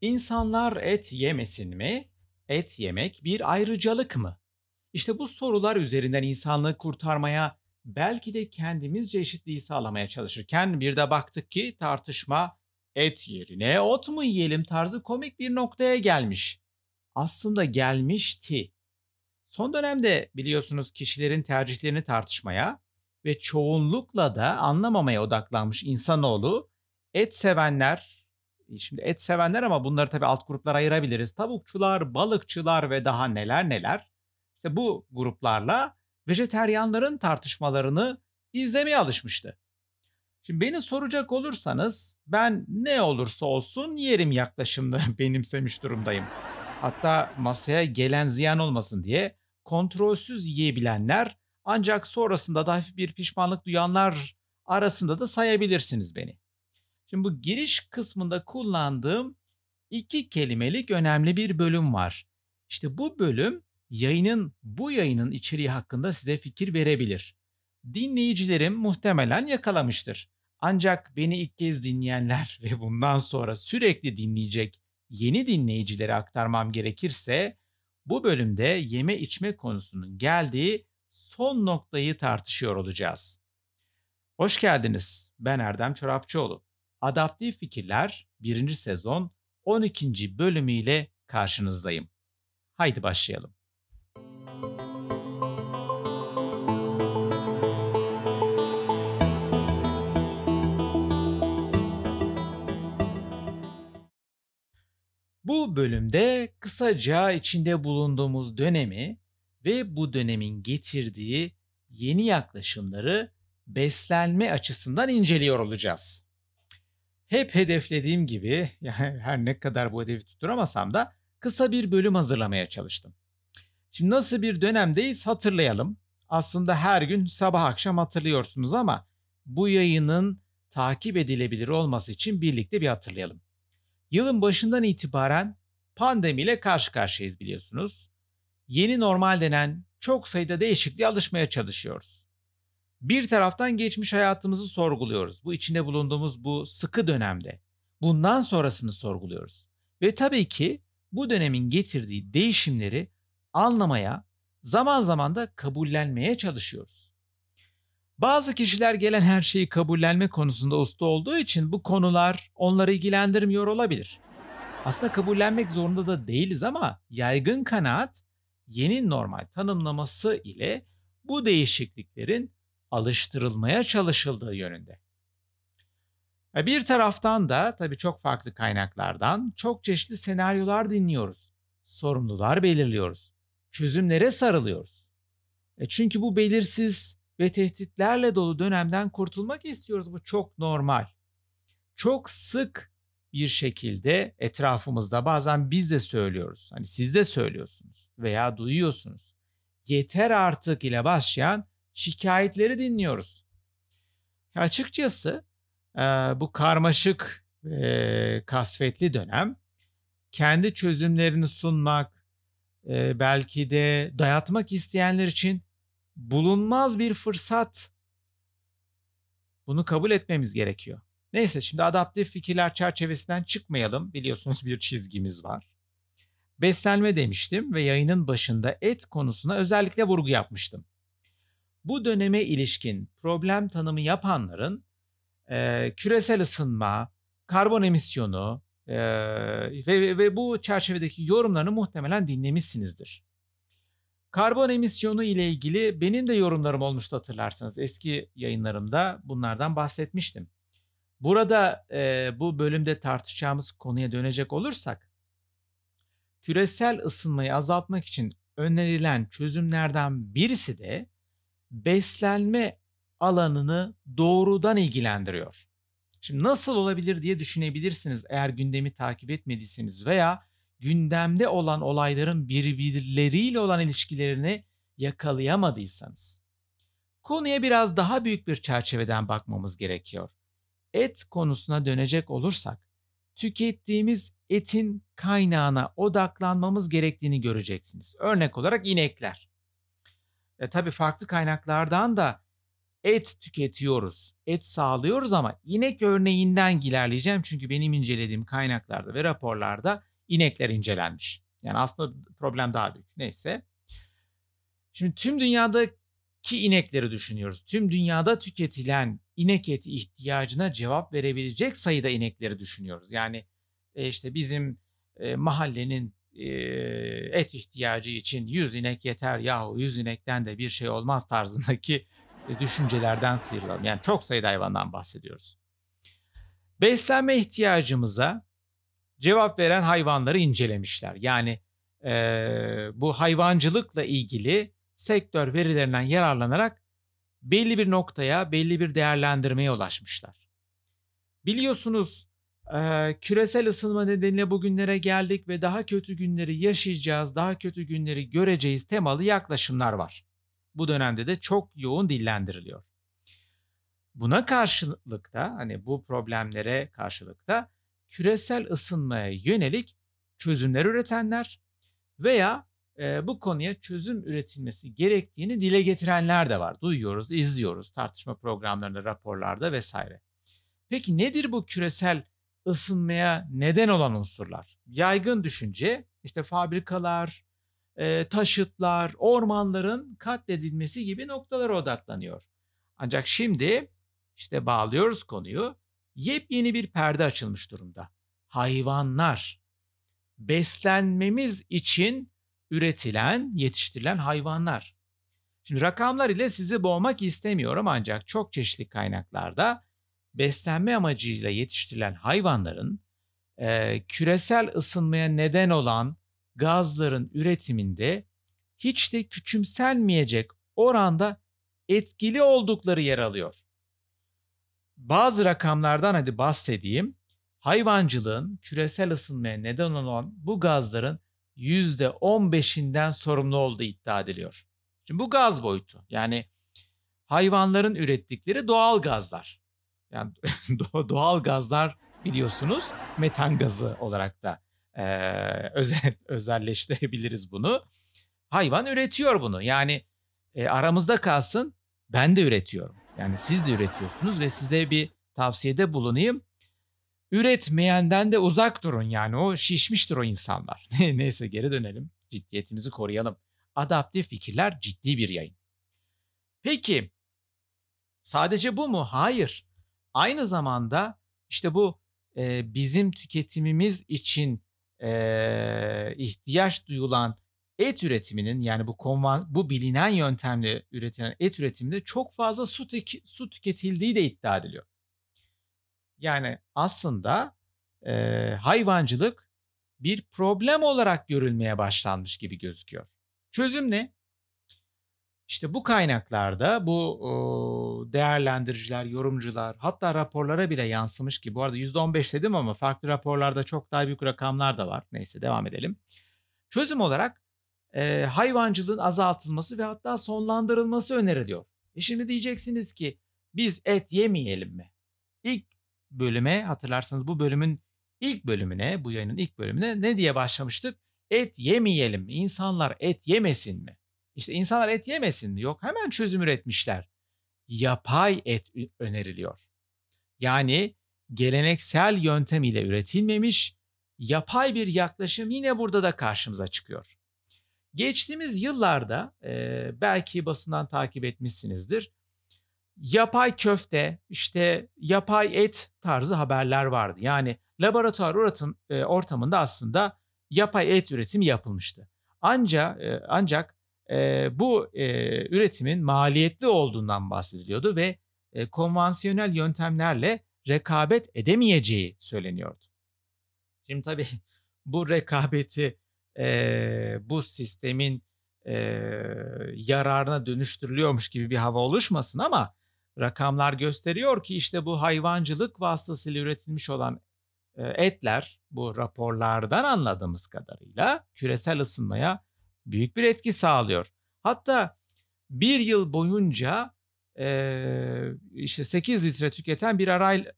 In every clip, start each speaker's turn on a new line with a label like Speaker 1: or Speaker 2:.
Speaker 1: İnsanlar et yemesin mi? Et yemek bir ayrıcalık mı? İşte bu sorular üzerinden insanlığı kurtarmaya, belki de kendimizce eşitliği sağlamaya çalışırken bir de baktık ki tartışma et yerine ot mu yiyelim tarzı komik bir noktaya gelmiş. Aslında gelmişti. Son dönemde biliyorsunuz kişilerin tercihlerini tartışmaya ve çoğunlukla da anlamamaya odaklanmış insanoğlu et sevenler, şimdi et sevenler ama bunları tabii alt gruplara ayırabiliriz. Tavukçular, balıkçılar ve daha neler neler. İşte bu gruplarla vejeteryanların tartışmalarını izlemeye alışmıştı. Şimdi beni soracak olursanız ben ne olursa olsun yerim yaklaşımını benimsemiş durumdayım. Hatta masaya gelen ziyan olmasın diye kontrolsüz yiyebilenler ancak sonrasında da hafif bir pişmanlık duyanlar arasında da sayabilirsiniz beni. Şimdi bu giriş kısmında kullandığım iki kelimelik önemli bir bölüm var. İşte bu bölüm yayının bu yayının içeriği hakkında size fikir verebilir. Dinleyicilerim muhtemelen yakalamıştır. Ancak beni ilk kez dinleyenler ve bundan sonra sürekli dinleyecek yeni dinleyicilere aktarmam gerekirse bu bölümde yeme içme konusunun geldiği son noktayı tartışıyor olacağız. Hoş geldiniz. Ben Erdem Çorapçıoğlu. Adaptif Fikirler 1. sezon 12. bölümüyle karşınızdayım. Haydi başlayalım. Bu bölümde kısaca içinde bulunduğumuz dönemi ve bu dönemin getirdiği yeni yaklaşımları beslenme açısından inceliyor olacağız. Hep hedeflediğim gibi yani her ne kadar bu hedefi tutturamasam da kısa bir bölüm hazırlamaya çalıştım. Şimdi nasıl bir dönemdeyiz hatırlayalım. Aslında her gün sabah akşam hatırlıyorsunuz ama bu yayının takip edilebilir olması için birlikte bir hatırlayalım. Yılın başından itibaren pandemiyle karşı karşıyayız biliyorsunuz. Yeni normal denen çok sayıda değişikliğe alışmaya çalışıyoruz. Bir taraftan geçmiş hayatımızı sorguluyoruz. Bu içinde bulunduğumuz bu sıkı dönemde. Bundan sonrasını sorguluyoruz. Ve tabii ki bu dönemin getirdiği değişimleri anlamaya, zaman zaman da kabullenmeye çalışıyoruz. Bazı kişiler gelen her şeyi kabullenme konusunda usta olduğu için bu konular onları ilgilendirmiyor olabilir. Aslında kabullenmek zorunda da değiliz ama yaygın kanaat yeni normal tanımlaması ile bu değişikliklerin alıştırılmaya çalışıldığı yönünde. Bir taraftan da tabii çok farklı kaynaklardan çok çeşitli senaryolar dinliyoruz. Sorumlular belirliyoruz. Çözümlere sarılıyoruz. E çünkü bu belirsiz ve tehditlerle dolu dönemden kurtulmak istiyoruz. Bu çok normal. Çok sık bir şekilde etrafımızda bazen biz de söylüyoruz. Hani siz de söylüyorsunuz veya duyuyorsunuz. Yeter artık ile başlayan şikayetleri dinliyoruz. Açıkçası bu karmaşık ve kasvetli dönem kendi çözümlerini sunmak, belki de dayatmak isteyenler için bulunmaz bir fırsat. Bunu kabul etmemiz gerekiyor. Neyse şimdi adaptif fikirler çerçevesinden çıkmayalım. Biliyorsunuz bir çizgimiz var. Beslenme demiştim ve yayının başında et konusuna özellikle vurgu yapmıştım. Bu döneme ilişkin problem tanımı yapanların e, küresel ısınma, karbon emisyonu e, ve, ve bu çerçevedeki yorumlarını muhtemelen dinlemişsinizdir. Karbon emisyonu ile ilgili benim de yorumlarım olmuştu hatırlarsanız. Eski yayınlarımda bunlardan bahsetmiştim. Burada e, bu bölümde tartışacağımız konuya dönecek olursak, küresel ısınmayı azaltmak için önerilen çözümlerden birisi de beslenme alanını doğrudan ilgilendiriyor. Şimdi nasıl olabilir diye düşünebilirsiniz eğer gündemi takip etmediyseniz veya gündemde olan olayların birbirleriyle olan ilişkilerini yakalayamadıysanız. Konuya biraz daha büyük bir çerçeveden bakmamız gerekiyor. Et konusuna dönecek olursak, tükettiğimiz etin kaynağına odaklanmamız gerektiğini göreceksiniz. Örnek olarak inekler. E tabii farklı kaynaklardan da et tüketiyoruz, et sağlıyoruz ama inek örneğinden ilerleyeceğim. Çünkü benim incelediğim kaynaklarda ve raporlarda inekler incelenmiş. Yani aslında problem daha büyük. Neyse. Şimdi tüm dünyadaki inekleri düşünüyoruz. Tüm dünyada tüketilen inek eti ihtiyacına cevap verebilecek sayıda inekleri düşünüyoruz. Yani e, işte bizim e, mahallenin et ihtiyacı için 100 inek yeter yahu 100 inekten de bir şey olmaz tarzındaki e, düşüncelerden sıyrılalım. Yani çok sayıda hayvandan bahsediyoruz. Beslenme ihtiyacımıza cevap veren hayvanları incelemişler. Yani e, bu hayvancılıkla ilgili sektör verilerinden yararlanarak belli bir noktaya, belli bir değerlendirmeye ulaşmışlar. Biliyorsunuz e, küresel ısınma nedeniyle bugünlere geldik ve daha kötü günleri yaşayacağız, daha kötü günleri göreceğiz temalı yaklaşımlar var. Bu dönemde de çok yoğun dillendiriliyor. Buna karşılık da hani bu problemlere karşılık da küresel ısınmaya yönelik çözümler üretenler veya e, bu konuya çözüm üretilmesi gerektiğini dile getirenler de var. Duyuyoruz, izliyoruz tartışma programlarında, raporlarda vesaire. Peki nedir bu küresel ısınmaya neden olan unsurlar? Yaygın düşünce işte fabrikalar, taşıtlar, ormanların katledilmesi gibi noktalara odaklanıyor. Ancak şimdi işte bağlıyoruz konuyu. Yepyeni bir perde açılmış durumda. Hayvanlar. Beslenmemiz için üretilen, yetiştirilen hayvanlar. Şimdi rakamlar ile sizi boğmak istemiyorum ancak çok çeşitli kaynaklarda beslenme amacıyla yetiştirilen hayvanların e, küresel ısınmaya neden olan gazların üretiminde hiç de küçümsenmeyecek oranda etkili oldukları yer alıyor. Bazı rakamlardan hadi bahsedeyim. Hayvancılığın küresel ısınmaya neden olan bu gazların %15'inden sorumlu olduğu iddia ediliyor. Şimdi bu gaz boyutu yani hayvanların ürettikleri doğal gazlar. Yani doğal gazlar biliyorsunuz metan gazı olarak da e, özel, özelleştirebiliriz bunu. Hayvan üretiyor bunu. Yani e, aramızda kalsın ben de üretiyorum. Yani siz de üretiyorsunuz ve size bir tavsiyede bulunayım. Üretmeyenden de uzak durun yani o şişmiştir o insanlar. Neyse geri dönelim. Ciddiyetimizi koruyalım. Adaptif fikirler ciddi bir yayın. Peki sadece bu mu? Hayır. Aynı zamanda işte bu e, bizim tüketimimiz için e, ihtiyaç duyulan et üretiminin yani bu konvan bu bilinen yöntemle üretilen et üretiminde çok fazla su, tük- su tüketildiği de iddia ediliyor. Yani aslında e, hayvancılık bir problem olarak görülmeye başlanmış gibi gözüküyor. Çözüm ne? İşte bu kaynaklarda bu değerlendiriciler, yorumcular hatta raporlara bile yansımış ki bu arada %15 dedim ama farklı raporlarda çok daha büyük rakamlar da var. Neyse devam edelim. Çözüm olarak hayvancılığın azaltılması ve hatta sonlandırılması öneriliyor. E şimdi diyeceksiniz ki biz et yemeyelim mi? İlk bölüme hatırlarsanız bu bölümün ilk bölümüne, bu yayının ilk bölümüne ne diye başlamıştık? Et yemeyelim mi? İnsanlar et yemesin mi? İşte insanlar et yemesin? Yok hemen çözüm üretmişler. Yapay et öneriliyor. Yani geleneksel yöntem ile üretilmemiş yapay bir yaklaşım yine burada da karşımıza çıkıyor. Geçtiğimiz yıllarda e, belki basından takip etmişsinizdir yapay köfte, işte yapay et tarzı haberler vardı. Yani laboratuvar e, ortamında aslında yapay et üretimi yapılmıştı. Ancak e, ancak e, bu e, üretimin maliyetli olduğundan bahsediliyordu ve e, konvansiyonel yöntemlerle rekabet edemeyeceği söyleniyordu. Şimdi tabii bu rekabeti e, bu sistemin e, yararına dönüştürülüyormuş gibi bir hava oluşmasın ama rakamlar gösteriyor ki işte bu hayvancılık vasıtasıyla üretilmiş olan etler bu raporlardan anladığımız kadarıyla küresel ısınmaya büyük bir etki sağlıyor. Hatta bir yıl boyunca e, işte 8 litre tüketen bir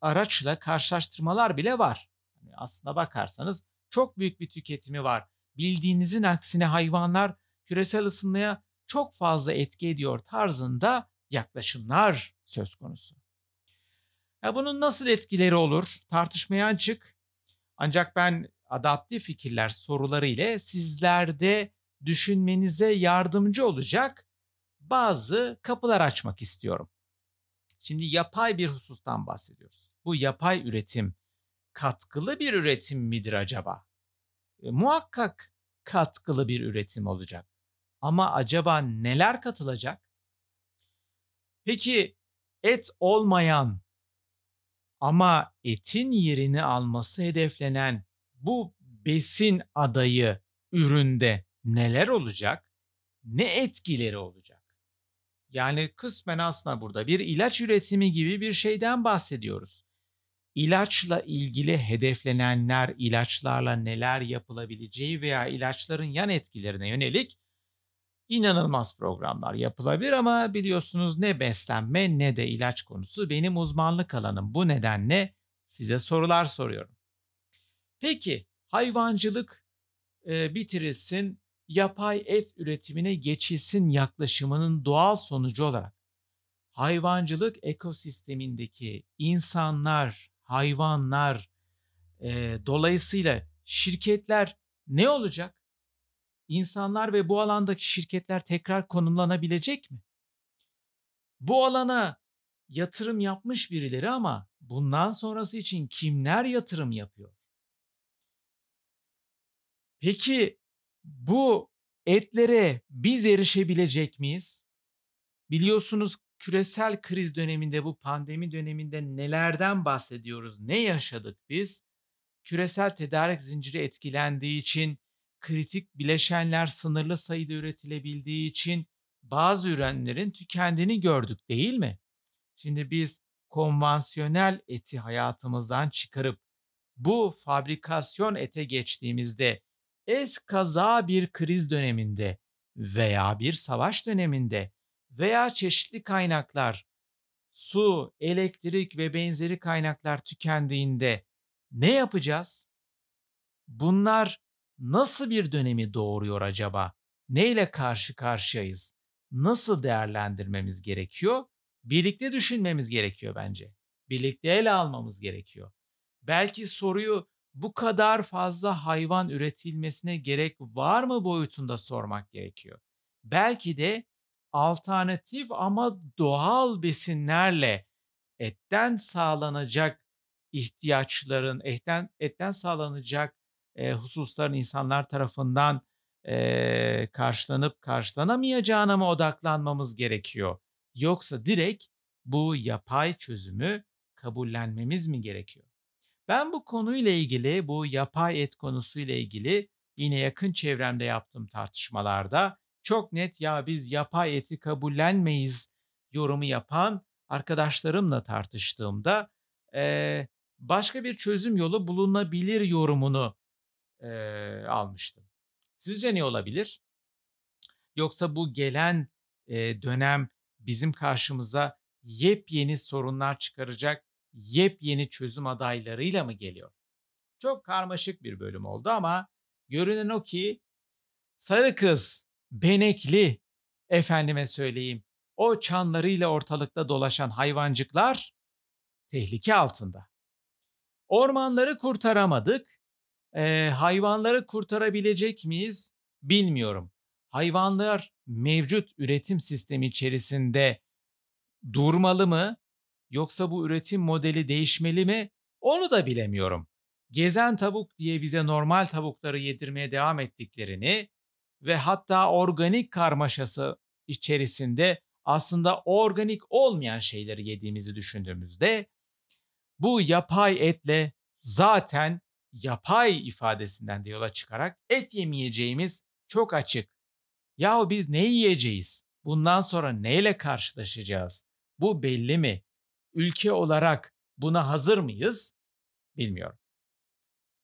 Speaker 1: araçla karşılaştırmalar bile var. Yani aslına bakarsanız çok büyük bir tüketimi var. Bildiğinizin aksine hayvanlar küresel ısınmaya çok fazla etki ediyor tarzında yaklaşımlar söz konusu. Ya bunun nasıl etkileri olur tartışmaya açık. Ancak ben adaptif fikirler soruları ile sizlerde düşünmenize yardımcı olacak bazı kapılar açmak istiyorum. Şimdi yapay bir husustan bahsediyoruz. Bu yapay üretim katkılı bir üretim midir acaba? E, muhakkak katkılı bir üretim olacak. Ama acaba neler katılacak? Peki et olmayan ama etin yerini alması hedeflenen bu besin adayı üründe neler olacak? Ne etkileri olacak? Yani kısmen aslında burada bir ilaç üretimi gibi bir şeyden bahsediyoruz. İlaçla ilgili hedeflenenler, ilaçlarla neler yapılabileceği veya ilaçların yan etkilerine yönelik inanılmaz programlar yapılabilir ama biliyorsunuz ne beslenme ne de ilaç konusu benim uzmanlık alanım. Bu nedenle size sorular soruyorum. Peki hayvancılık e, bitirilsin, yapay et üretimine geçilsin yaklaşımının doğal sonucu olarak hayvancılık ekosistemindeki insanlar, hayvanlar, e, dolayısıyla şirketler ne olacak? İnsanlar ve bu alandaki şirketler tekrar konumlanabilecek mi? Bu alana yatırım yapmış birileri ama bundan sonrası için kimler yatırım yapıyor? Peki bu etlere biz erişebilecek miyiz? Biliyorsunuz küresel kriz döneminde bu pandemi döneminde nelerden bahsediyoruz? Ne yaşadık biz? Küresel tedarik zinciri etkilendiği için kritik bileşenler sınırlı sayıda üretilebildiği için bazı ürünlerin tükendiğini gördük değil mi? Şimdi biz konvansiyonel eti hayatımızdan çıkarıp bu fabrikasyon ete geçtiğimizde es kaza bir kriz döneminde veya bir savaş döneminde veya çeşitli kaynaklar su, elektrik ve benzeri kaynaklar tükendiğinde ne yapacağız? Bunlar nasıl bir dönemi doğuruyor acaba? Neyle karşı karşıyayız? Nasıl değerlendirmemiz gerekiyor? Birlikte düşünmemiz gerekiyor bence. Birlikte ele almamız gerekiyor. Belki soruyu bu kadar fazla hayvan üretilmesine gerek var mı boyutunda sormak gerekiyor. Belki de alternatif ama doğal besinlerle etten sağlanacak ihtiyaçların, etten, etten sağlanacak e, hususların insanlar tarafından e, karşılanıp karşılanamayacağına mı odaklanmamız gerekiyor? Yoksa direkt bu yapay çözümü kabullenmemiz mi gerekiyor? Ben bu konuyla ilgili, bu yapay et konusuyla ilgili yine yakın çevremde yaptığım tartışmalarda çok net ya biz yapay eti kabullenmeyiz yorumu yapan arkadaşlarımla tartıştığımda e, başka bir çözüm yolu bulunabilir yorumunu e, almıştım. Sizce ne olabilir? Yoksa bu gelen e, dönem bizim karşımıza yepyeni sorunlar çıkaracak yepyeni çözüm adaylarıyla mı geliyor? Çok karmaşık bir bölüm oldu ama görünen o ki sarı kız, benekli, efendime söyleyeyim, o çanlarıyla ortalıkta dolaşan hayvancıklar tehlike altında. Ormanları kurtaramadık. Ee, hayvanları kurtarabilecek miyiz? Bilmiyorum. Hayvanlar mevcut üretim sistemi içerisinde durmalı mı? Yoksa bu üretim modeli değişmeli mi? Onu da bilemiyorum. Gezen tavuk diye bize normal tavukları yedirmeye devam ettiklerini ve hatta organik karmaşası içerisinde aslında organik olmayan şeyleri yediğimizi düşündüğümüzde bu yapay etle zaten yapay ifadesinden de yola çıkarak et yemeyeceğimiz çok açık. Yahu biz ne yiyeceğiz? Bundan sonra neyle karşılaşacağız? Bu belli mi? Ülke olarak buna hazır mıyız? Bilmiyorum.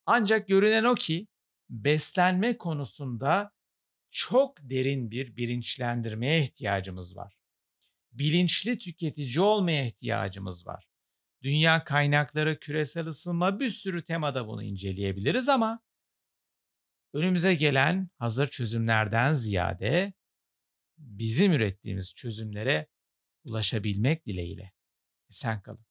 Speaker 1: Ancak görünen o ki beslenme konusunda çok derin bir bilinçlendirmeye ihtiyacımız var. Bilinçli tüketici olmaya ihtiyacımız var. Dünya kaynakları, küresel ısınma bir sürü temada bunu inceleyebiliriz ama önümüze gelen hazır çözümlerden ziyade bizim ürettiğimiz çözümlere ulaşabilmek dileğiyle. Sen kalın.